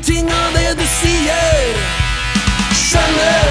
ingenting av det du sier. Skjønner